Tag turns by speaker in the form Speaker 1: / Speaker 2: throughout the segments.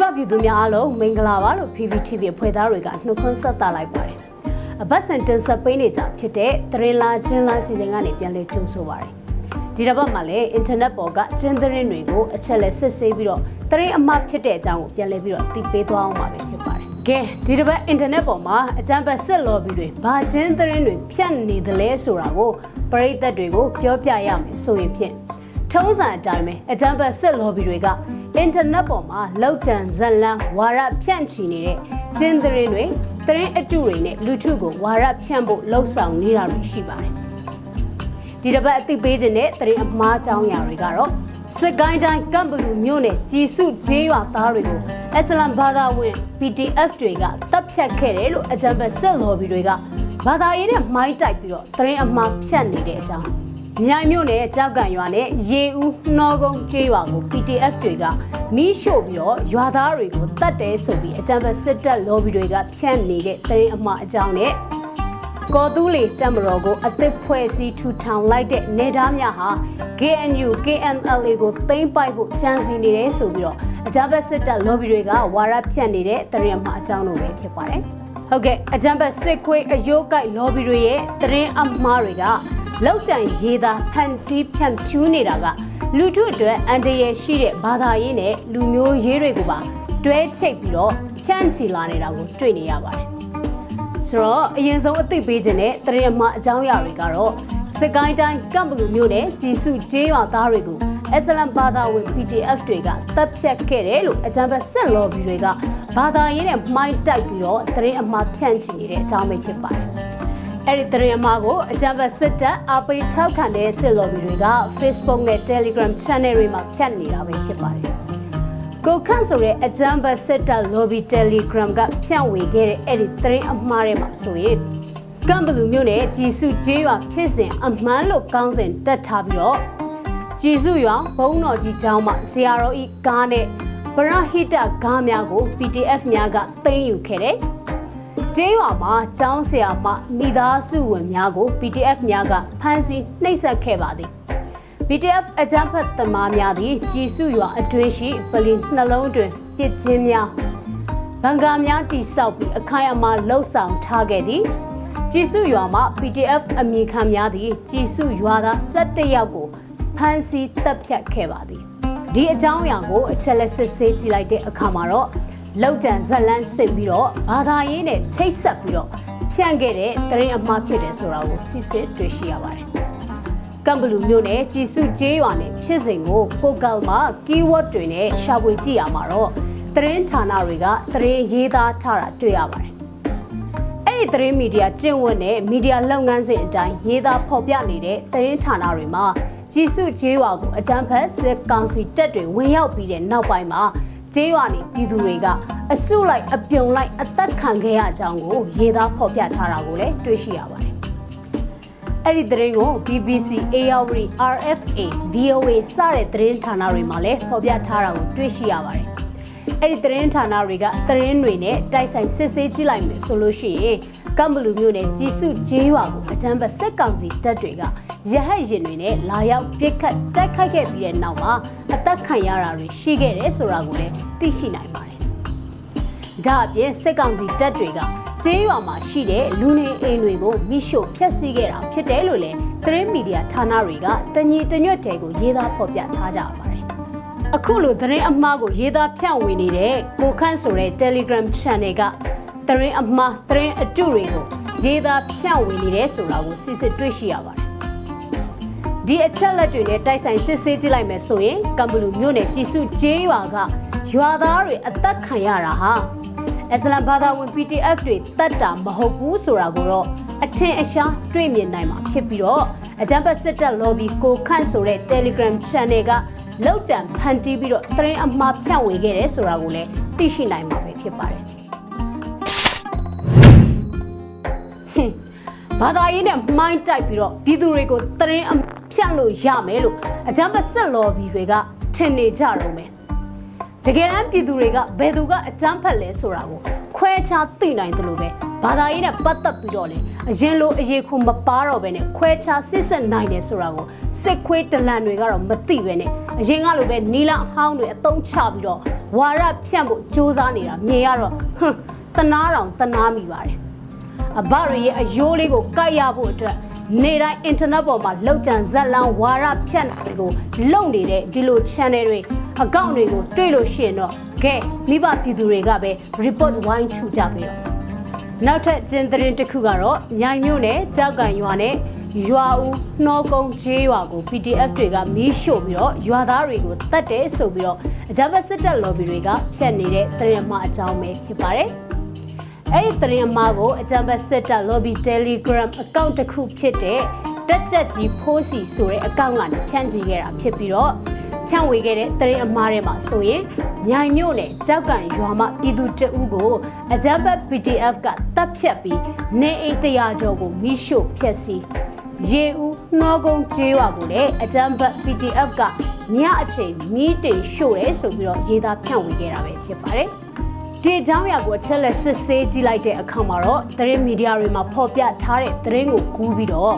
Speaker 1: ပပြည်သူများအားလုံးမင်္ဂလာပါလို့ PPTV ဖွဲ့သားတွေကနှုတ်ခွန်းဆက်သလိုက်ပါတယ်။အပတ်စင်တင်ဆက်ပေးနေကြဖြစ်တဲ့သရင်လာကျင်းလာစီစဉ်ကနေပြန်လည်ကြိုဆိုပါရစေ။ဒီတစ်ပတ်မှာလည်းအင်တာနက်ပေါ်ကကျင်းသတင်းတွေကိုအချက်လက်စစ်ဆေးပြီးတော့သရင်အမှားဖြစ်တဲ့အကြောင်းကိုပြန်လည်ပြီးတော့သိပေးသွားအောင်ပါပဲဖြစ်ပါတယ်။ကဲဒီတစ်ပတ်အင်တာနက်ပေါ်မှာအကြံဖတ်စစ်လော်ဘီတွေဘာကျင်းသတင်းတွေဖြန့်နေသလဲဆိုတာကိုပရိသတ်တွေကိုပြောပြရမယ်ဆိုရင်ဖြင့်ထုံးစံအတိုင်းပဲအကြံဖတ်စစ်လော်ဘီတွေက အင်တာနက်ပေါ်မှာလောက်ကျန်ဇက်လန်းဝါရဖြန့်ချီနေတဲ့ကျင်းသတင်းတွေသတင်းအတုတွေနဲ့လူထုကိုဝါရဖြန့်ဖို့လှုံ့ဆော်နေတာတွေရှိပါတယ်။ဒီတစ်ပတ်အသိပေးခြင်းတဲ့သတင်းအမှားအကြောင်းအရာတွေကတော့စစ်ကိုင်းတိုင်းကမ်ဘလူမြို့နယ်ကြည်စုဂျေးရွာသားတွေကိုအစ္စလမ်ဘာသာဝင် PDF တွေကတပ်ဖြတ်ခဲ့တယ်လို့အကြံဖက်စစ်လော်ဘီတွေကဘာသာရေးနဲ့မိုင်းတိုက်ပြီးတော့သတင်းအမှားဖြန့်နေတဲ့အကြောင်း မြိုင်မြို့နယ်ကြောက်ကန်ရွာနဲ့ရေဦးနှောကုန်းကျေးရွာကို PDF တွေကမိရှို့ပြီးတော့ရွာသားတွေကိုတတ်တယ်ဆိုပြီးအကြံဖက်စစ်တပ်လော်ဘီတွေကဖြန့်နေတဲ့သတင်းအမှားအကြောင်းနဲ့ကော်တူးလီတက်မတော်ကိုအသစ်ဖွဲ့စည်းထူထောင်လိုက်တဲ့နေသားများဟာ KNU KNLA ကိုသိမ်းပိုက်ဖို့ကြံစီနေတယ်ဆိုပြီးတော့အကြမ်းဖက်စစ်တပ် lobby တွေကဝါရဖြန့်နေတဲ့သတင်းမှာအကြောင်းလိုပဲဖြစ်ပါတယ်။ဟုတ်ကဲ့အကြမ်းဖက်စစ်ခွေးအယိုးကိုက် lobby တွေရဲ့သတင်းအမှားတွေက လောက်ကြံရေးသားဖန်တီးဖြန့်ဖြူးနေတာကလူထုအတွက်အန်တရယ်ရှိတဲ့ဘာသာရေးနဲ့လူမျိုးရေးတွေကိုပါတွဲချိတ်ပြီးတော့ဖြန့်ချီလာနေတာကိုတွေ့နေရပါတယ်။ဆိုတော့အရင်ဆုံးအသိပေးခြင်းတဲ့သတင်းအမှားအကြောင်းအရာတွေကတော့စစ်ကိုင်းတိုင်းကမ်ဘလူမြို့နယ်ကြည်စုကျေးရွာသားတွေကိုအစ္စလမ်ဘာသာဝင် PDF တွေကတပ်ဖြတ်ခဲ့တယ်လို့အကြံဖက်ဆက်လော်ဘီတွေကဘာသာရေးနဲ့မှိုင်းတိုက်ပြီးတော့သတင်းအမှားဖြန့်ချီနေတဲ့အကြောင်းပဲဖြစ်ပါတယ်။ အဲ့ဒီသတင်းအမှားကိုအကြံဖက်စစ်တပ်အပိတ်ထောက်ခံတဲ့ဆက်လော်ဘီတွေက Facebook နဲ့ Telegram Channel တွေမှာဖြန့်နေတာပဲဖြစ်ပါတယ်။ကိုခန့်ဆိုတဲ့အကြံဖက်စစ်တပ် lobby Telegram ကဖြန့်ဝေခဲ့တဲ့အဲ့ဒီသတင်းအမှားတွေမှာဆိုရင်ကမ်ဘလူမြို့နယ်ကြည်စုကျေးရွာဖြစ်စဉ်အမှန်လို့ကောင်းစဉ်တက်ထားပြီးတော့ကြည်စုရွာဘုံတော်ကြီးကျောင်းမှာဇီယာရောဤကားနဲ့ဗရဟိတကားများကို PDF များကသိမ်းယူခဲ့တယ်။ ကျေးရွာမှာကျောင်းဆရာမမိသားစုဝင်များကို PDF များကဖမ်းဆီးနှိပ်စက်ခဲ့ပါသည်။ PDF အကြမ်းဖက်သမားများသည်ကြည်စုရွာအတွင်းရှိပလီနှလုံးတွင်ပစ်ချင်းများဘန်ကာများတိဆောက်ပြီးအခိုင်အမာလှုပ်ဆောင်ထားခဲ့သည်။ကြည်စုရွာမှာ PDF အမည်ခံများသည့်ကြည်စုရွာသား17ယောက်ကိုဖမ်းဆီးတပ်ဖြတ်ခဲ့ပါသည်ဒီအကြောင်းအရာကိုအချက်လက်စစ်ဆေးကြည့်လိုက်တဲ့အခါမှာတော့ လောက်ကျန်ဇက်လန်းစစ်ပြီးတော့ဘာသာရေးနဲ့ချိတ်ဆက်ပြီးတော့ဖြန့်ခဲ့တဲ့တရင်အမှားဖြစ်တယ်ဆိုတာကိုစစ်စစ်တွေ့ရှိရပါတယ်ကမ်ဘလူမျိုးနဲ့ကြည်စုကျေးရွာနဲ့ဖြစ်စဉ်ကိုကိုကယ်မှာ keyword တွေနဲ့ရှာဖွေကြည့်ရမှာတော့တရင်ဌာနတွေကတရင်ရေးသားထားတာတွေ့ရပါတယ်ဒီသတင်းမီဒီယာကျင့်ဝတ်နဲ့မီဒီယာလုပ်ငန်းစဉ်အတိုင်းရေးသားဖော်ပြနေတဲ့သတင်းဌာနတွေမှာကြည်စုကျေးရွာကိုအကြမ်းဖက်စစ်ကောင်စီတပ်တွေဝင်ရောက်ပြီးတဲ့နောက်ပိုင်းမှာ ကျေးရွာနေပြည်သူတွေကအစုလိုက်အပြုံလိုက်အသက်ခံခဲ့ရကြောင်းကိုရေးသားဖော်ပြထားတာကိုလည်းတွေ့ရှိရပါတယ်။အဲ့ဒီသတင်းကို BBC, ARD, RFA, VOA စတဲ့သတင်းဌာနတွေမှာလည်းဖော်ပြထားတာကိုတွေ့ရှိရပါတယ်။အဲ့ဒီသတင်းဌာနတွေကသတင်းတွေနဲ့တိုက်ဆိုင်စစ်ဆေးကြည့်လိုက်မယ်ဆိုလို့ရှိရင် ကမ်ဘလူမျိုးနဲ့ကြည်စုဂျေးရွာကိုအကြမ်းဖက်စက်ကောင်စီတပ်တွေကရဟတ်ရင်တွေနဲ့လာရောက်ပစ်ခတ်တိုက်ခိုက်ခဲ့ပြီးတဲ့နောက်မှာအသက်ခံရတာတွေရှိခဲ့တယ်ဆိုတာကိုလည်းသိရှိနိုင်ပါတယ်။ဒါအပြင်စက်ကောင်စီတပ်တွေကကျေးရွာမှာရှိတဲ့လူနေအိမ်တွေကိုမိရှို့ဖျက်ဆီးခဲ့တာဖြစ်တယ်လို့လည်းသတင်းမီဒီယာဌာနတွေကတညီတညွတ်တဲကိုရေးသားဖော်ပြထားကြပါတယ်အခုလိုသတင်းအမှားကိုရေးသားဖြန့်ဝေနေတဲ့ကိုခန့်ဆိုတဲ့ Telegram Channel က သတင်းအမှားသတင်းအတုတွေကိုရေးသားဖြန့်ဝေနေတယ်ဆိုတာကိုစစ်စစ်တွေ့ရှိရပါတယ်။ဒီအချက်လက်တွေနဲ့တိုက်ဆိုင်စစ်ဆေးကြည့်လိုက်မယ်ဆိုရင်ကံဘလူမြို့နယ်ကြည်စုကျေးရွာကရွာသားတွေအသက်ခံရတာဟာအစ္စလမ်ဘာသာဝင် PDF တွေတတ်တာမဟုတ်ဘူးဆိုတာကိုတော့အထင်အရှားတွေ့မြင်နိုင်မှာဖြစ်ပြီးတော့အကြံပတ်စစ်တပ် lobby ကိုခန့်ဆိုတဲ့ Telegram Channel ကလောက်ကြံဖန်တီးပြီးတော့တရင်အမှားဖြန့်ဝေခဲ့တယ်ဆိုတာကိုလည်းသိရှိနိုင်မှာပဲဖြစ်ပါတယ် ဘာသာရေးနဲ့မိုင်းတိုက်ပြီးတော့ပြည်သူတွေကိုတရင်အဖြန့်လို့ရမယ်လို့အကြမ်းဖက်ဆက်လော်ဘီတွေကထင်နေကြတော့မယ်တကယ်တမ်းပြည်သူတွေကဘယ်သူကအကြမ်းဖက်လဲဆိုတာကိုခွဲခြားသိနိုင်တယ်လို့ပဲဘာသာရေးနဲ့ပတ်သက်ပြီးတော့လေအရင်လိုအရေးခုမပါတော့ဘဲနဲ့ခွဲခြားစစ်ဆက်နိုင်တယ်ဆိုတာကိုစစ်ခွေးတလန်တွေကတော့မသိပဲနဲ့အရင်ကလိုပဲနီလာအဟောင်းတွေအသုံးချပြီးတော့ဝါရဖြန့်ဖို့စ조사နေတာမြင်ရတော့ဟွန်းတနာတောင်တနာမိပါတယ် အဘရရဲ့အယိုးလေးကိုကိုက်ရဖို့အတွက်နေတိုင်းအင်တာနက်ပေါ်မှာလောက်ကျန်ဇက်လန်းဝါရဖြန့်တွေကိုလုံနေတဲ့ဒီလို channel တွေအကောင့်တွေကိုတွေ့လို့ရှိရင်တော့ကဲမိဘပြည်သူတွေကပဲ report ဝိုင်းထူကြပြီးတော့နောက်ထပ်ကျင်းသတင်းတစ်ခုကတော့မြိုင်မြို့နယ်ကြောက်ကန်ရွာနဲ့ရွာဦးနှောကုန်းကျေးရွာကို PDF တွေကမီးရှို့ပြီးတော့ရွာသားတွေကိုတတ်တယ်ဆိုပြီးတော့အကြမ်းဖက်စစ်တပ် lobby တွေကဖျက်နေတဲ့သတင်းမှအကြောင်းပဲဖြစ်ပါတယ်။ အဲ့ဒီသတင်းအမှားကိုအကြံပတ်စစ်တပ် lobby telegram account တစ်ခုဖြစ်တဲ့တက်ကြက်ကြီးဖိုးစီဆိုတဲ့အကောင့်ကနေဖြန့်ချီခဲ့တာဖြစ်ပြီးတော့ဖြန့်ဝေခဲ့တဲ့သတင်းအမှားတွေမှာဆိုရင်မြိုင်မြို့နယ်ကြောက်ကန်ရွာမှာပြည်သူတအုပ်ကိုအကြံပတ် PDF ကတပ်ဖြတ်ပြီးနေအိမ်တရာကျော်ကိုမိရှို့ဖျက်ဆီးရေဦးနှောကုန်းကျေးရွာကိုလည်းအကြံပတ် PDF ကညအချိန်မီးတင်ရှို့တယ်ဆိုပြီးတော့ရေးသားဖြန့်ဝေခဲ့တာပဲဖြစ်ပါတယ်။ ဒီအကြောင်းအရာကိုအချက်လက်စစ်ဆေးကြည့်လိုက်တဲ့အခါမှာတော့သတင်းမီဒီယာတွေမှာဖော်ပြထားတဲ့သတင်းကိုကူးပြီးတော့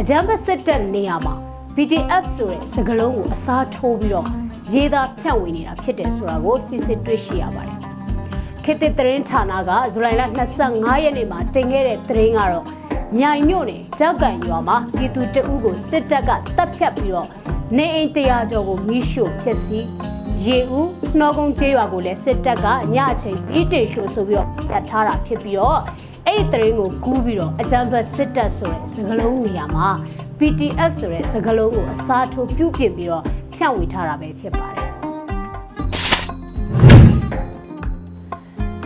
Speaker 1: အကြမ်းဖက်စစ်တပ်နေရာမှာ PDF ဆိုတဲ့စကားလုံးကိုအစားထိုးပြီးတော့ရေးသားဖြန့်ဝေနေတာဖြစ်တယ်ဆိုတာကိုစစ်စစ်တွေ့ရှိရပါတယ်။ခေတ်သစ်သတင်းဌာနကဇူလိုင်လ25ရက်နေ့မှာတင်ခဲ့တဲ့သတင်းကတော့မြိုင်မြို့နယ်ကြောက်ကန်ရွာမှာပြည်သူတအုပ်ကိုစစ်တပ်ကတပ်ဖြတ်ပြီးတော့နေအိမ်တရာကျော်ကိုမိရှို့ဖျက်ဆီး ရေဦးနှောကုန်းကျေးရွာကိုလည်းစစ်တပ်ကညအချိန်အီတေရှို့ဆိုပြီးတော့ပြတ်ထားတာဖြစ်ပြီးတော့အဲ့ဒီသတင်းကိုကူးပြီးတော့အကြံဖတ်စစ်တပ်ဆိုတဲ့စကားလုံးနေရာမှာ PTF ဆိုတဲ့စကားလုံးကိုအစားထိုးပြုပြင်ပြီးတော့ဖြန့်ဝေထားတာပဲဖြစ်ပါတယ်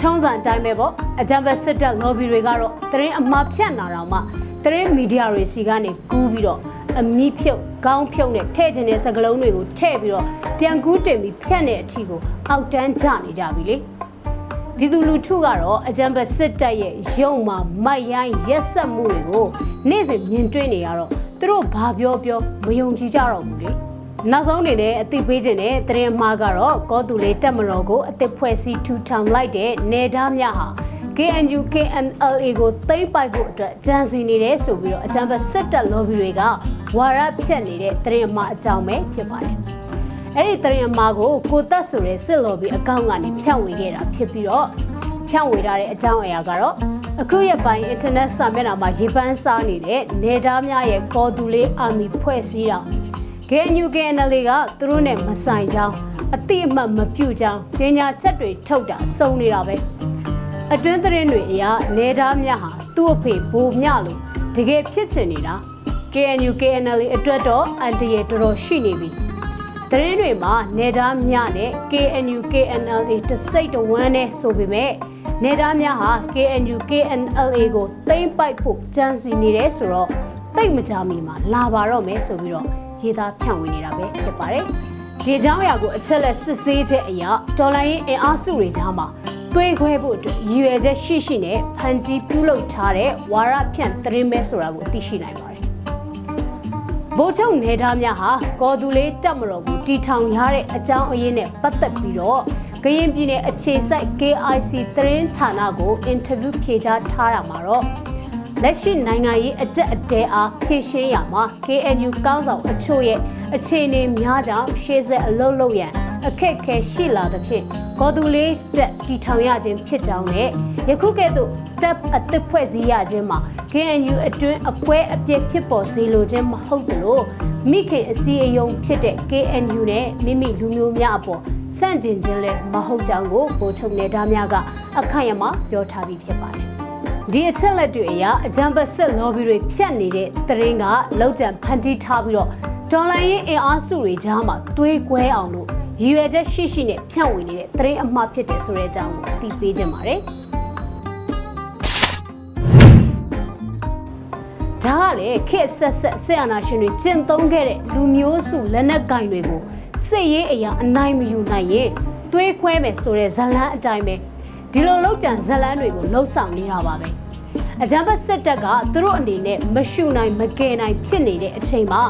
Speaker 1: ထုံးစံအတိုင်းပဲပေါ့အကြံဖတ်စစ်တပ် lobby တွေကတော့သတင်းအမှားဖြန့်လာတော့မှသတင်းမီဒီယာတွေစီကနေကူးပြီးတော့ အမီးဖြုတ်ခေါင်းဖြုတ်နဲ့ထည့်ခြင်းတဲ့စကလုံးတွေကိုထည့်ပြီးတော့ပြန်ကူးတင်ပြီးဖြတ်တဲ့အထီကိုအောက်တန်းချနေကြပြီလေပြည်သူလူထုကတော့အကြံဖက်စစ်တပ်ရဲ့ရုံမှာမိုက်ရိုင်းရက်ဆက်မှုတွေကိုနေ့စဉ်မြင်တွေ့နေရတော့သူတို့ဘာပြောပြောမယုံကြည်ကြတော့ဘူးလေနောက်ဆုံးအနေနဲ့အသိပေးခြင်းတဲ့သတင်းမှားကတော့ကောသူလေးတက်မတော်ကိုအသစ်ဖွဲ့စည်းထူထောင်လိုက်တဲ့နေသားများဟာ KNU KNLA ကိုသိမ်းပိုက်ဖို့အတွက်ကြံစီနေတယ်ဆိုပြီးတော့အကြံဖက်စစ်တပ် lobby တွေကဝါရဖြတ်နေတဲ့သတင်းအမှားအကြောင်းပဲဖြစ်ပါတယ်။အဲ့ဒီသတင်းအမှားကိုကိုသက်ဆိုတဲ့စစ် lobby အကောင့်ကနေဖြန့်ဝေခဲ့တာဖြစ်ပြီးတော့ဖြန့်ဝေထားတဲ့အကြောင်းအရာကတော့အခုရက်ပိုင်း internet စာမျက်နှာမှာရေပန်းစားနေတဲ့နေသားများရဲ့ကော်တူလေးအာမီဖွဲ့စည်းတာ KNU KNLA ကသူတို့နဲ့မဆိုင်ကြောင်းအတိအမှတ်မပြုကြောင်းကြေညာချက်တွေထုတ်တာစုံနေတာပဲ။ အတွင်းသတင်းတွေအရနေသားမြဟာသူ့အဖေဘိုးမြလို့တကယ်ဖြစ်ချင်နေတာ KNU KNL အတွက်တော့အန်တရတော်တော်ရှိနေပြီသတင်းတွေမှာနေသားမြနဲ့ KNU KNL တစိတ်တဝမ်းနဲ့ဆိုပေမဲ့နေသားမြဟာ KNU KNL ကိုသိမ့်ပိုက်ဖို့ကြံစီနေတယ်ဆိုတော့တိတ်မကြမီမှာလာပါတော့မယ်ဆိုပြီးတော့ရေးသားဖြန့်ဝေနေတာပဲဖြစ်ပါတယ်ဒီအကြောင်းအရာကိုအချက်လက်စစ်ဆေးချက်အရဒေါ်လာရင်းအင်အားစုတွေကြားမှာ သွေးခွဲဖို့အတွက်ရည်ရွယ်ချက်ရှိရှိနဲ့ဖန်တီးပြုလုပ်ထားတဲ့ဝါရဖြန့်သတင်းမဲဆိုတာကိုသိရှိနိုင်ပါတယ်။ဗိုလ်ချုပ်နေသားများဟာကော်သူလေးတက်မတော်ကိုတီထောင်ရတဲ့အကြောင်းအရင်းနဲ့ပတ်သက်ပြီးတော့ကရင်ပြည်နယ်အခြေစိုက် KIC သတင်းဌာနကိုအင်တာဗျူးဖြေကြားထားတာမှာတော့လက်ရှိနိုင်ငံရေးအကြက်အတဲအားဖြည့်ရှင်းရမှာ KNU ကောင်းဆောင်အချို့ရဲ့အခြေအနေများကြောင့်ရှေ့ဆက်အလုပ်လုပ်ရန် အခက်ခဲရှိလာသဖြင့်ဂေါ်သူလေးတက်တီထောင်ရခြင်းဖြစ်ကြောင်းနဲ့ယခုကဲ့သို့တပ်အသစ်ဖွဲ့စည်းရခြင်းမှာ KNU အတွင်းအကွဲအပြစ်ဖြစ်ပေါ်စေလိုခြင်းမဟုတ်သလိုမိခင်အစည်းအရုံးဖြစ်တဲ့ KNU နဲ့မိမိလူမျိုးများအပေါ်စန့်ကျင်ခြင်းလည်းမဟုတ်ကြောင်းကိုဗိုလ်ချုပ်နေသားများကအခိုင်အမာပြောထားပြီးဖြစ်ပါတယ်ဒီအချက်လက်တွေအရအကြံပတ်ဆက် lobby တွေဖြတ်နေတဲ့သတင်းကလောက်ကျန်ဖန်တီးထားပြီးတော့ဒေါ်လာရင်းအင်အားစုတွေကြားမှာတွေးကွဲအောင်လို့ ရည်ရွယ်ချက်ရှိရှိနဲ့ဖြန့်ဝေနေတဲ့သတင်းအမှားဖြစ်တယ်ဆိုတဲ့အကြောင်းကိုသိပေးခြင်းပါတယ်။ဒါကလေခေတ်ဆက်ဆက်ဆက်အာဏာရှင်တွေကျင့်သုံးခဲ့တဲ့လူမျိုးစုလက်နက်ကင်တွေကိုစစ်ရေးအရာအနိုင်မယူနိုင်ရင်သွေးခွဲမယ်ဆိုတဲ့ဇလန်းအတိုင်းပဲဒီလိုလောက်ကြံဇလန်းတွေကိုလှုပ်ဆောင်နေတာပါပဲအကြမ်းဖက်စစ်တပ်ကသူတို့အနေနဲ့မရှုနိုင်မကယ်နိုင်ဖြစ်နေတဲ့အချိန်မှာ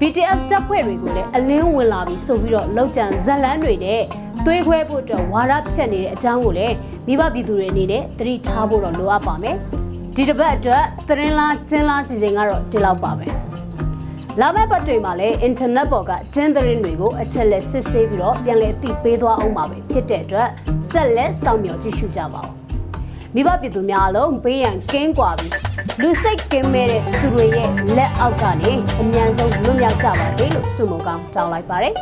Speaker 1: BTS တပ်ဖွဲ့တွေကိုလည်းအလင်းဝင်လာပြီးဆိုပြီးတော့လောက်ကျန်ဇက်လန်းတွေနဲ့သွေးခွဲဖို့အတွက်ဝါရဖြတ်နေတဲ့အကြောင်းကိုလည်းမိဘပြည်သူတွေအနေနဲ့သတိထားဖို့တော့လိုအပ်ပါမယ်ဒီတစ်ပတ်အတွက်သတင်းလားကျင်းလားစီစဉ်ကတော့ဒီလောက်ပါပဲလာမယ့်ပတ်တွေမှာလည်းအင်တာနက်ပေါ်ကကျင်းသတင်းတွေကိုအချက်လက်စစ်ဆေးပြီးတော့ပြန်လည်အသိပေးသွားအောင်ပါပဲဖြစ်တဲ့အတွက်ဆက်လက်စောင့်မျှော်ကြည့်ရှုကြပါဦး မိဘပြည်သူများအလုံးဘေးရန်ကင်းကွာပြီးလူစိတ်ကင်းမဲ့တဲ့သူတွေရဲ့လက်အောက်ကနေအမြန်ဆုံးလွတ်မြောက်ကြပါစေလို့ဆုမွန်ကောင်းတောင်းလိုက်ပါတယ်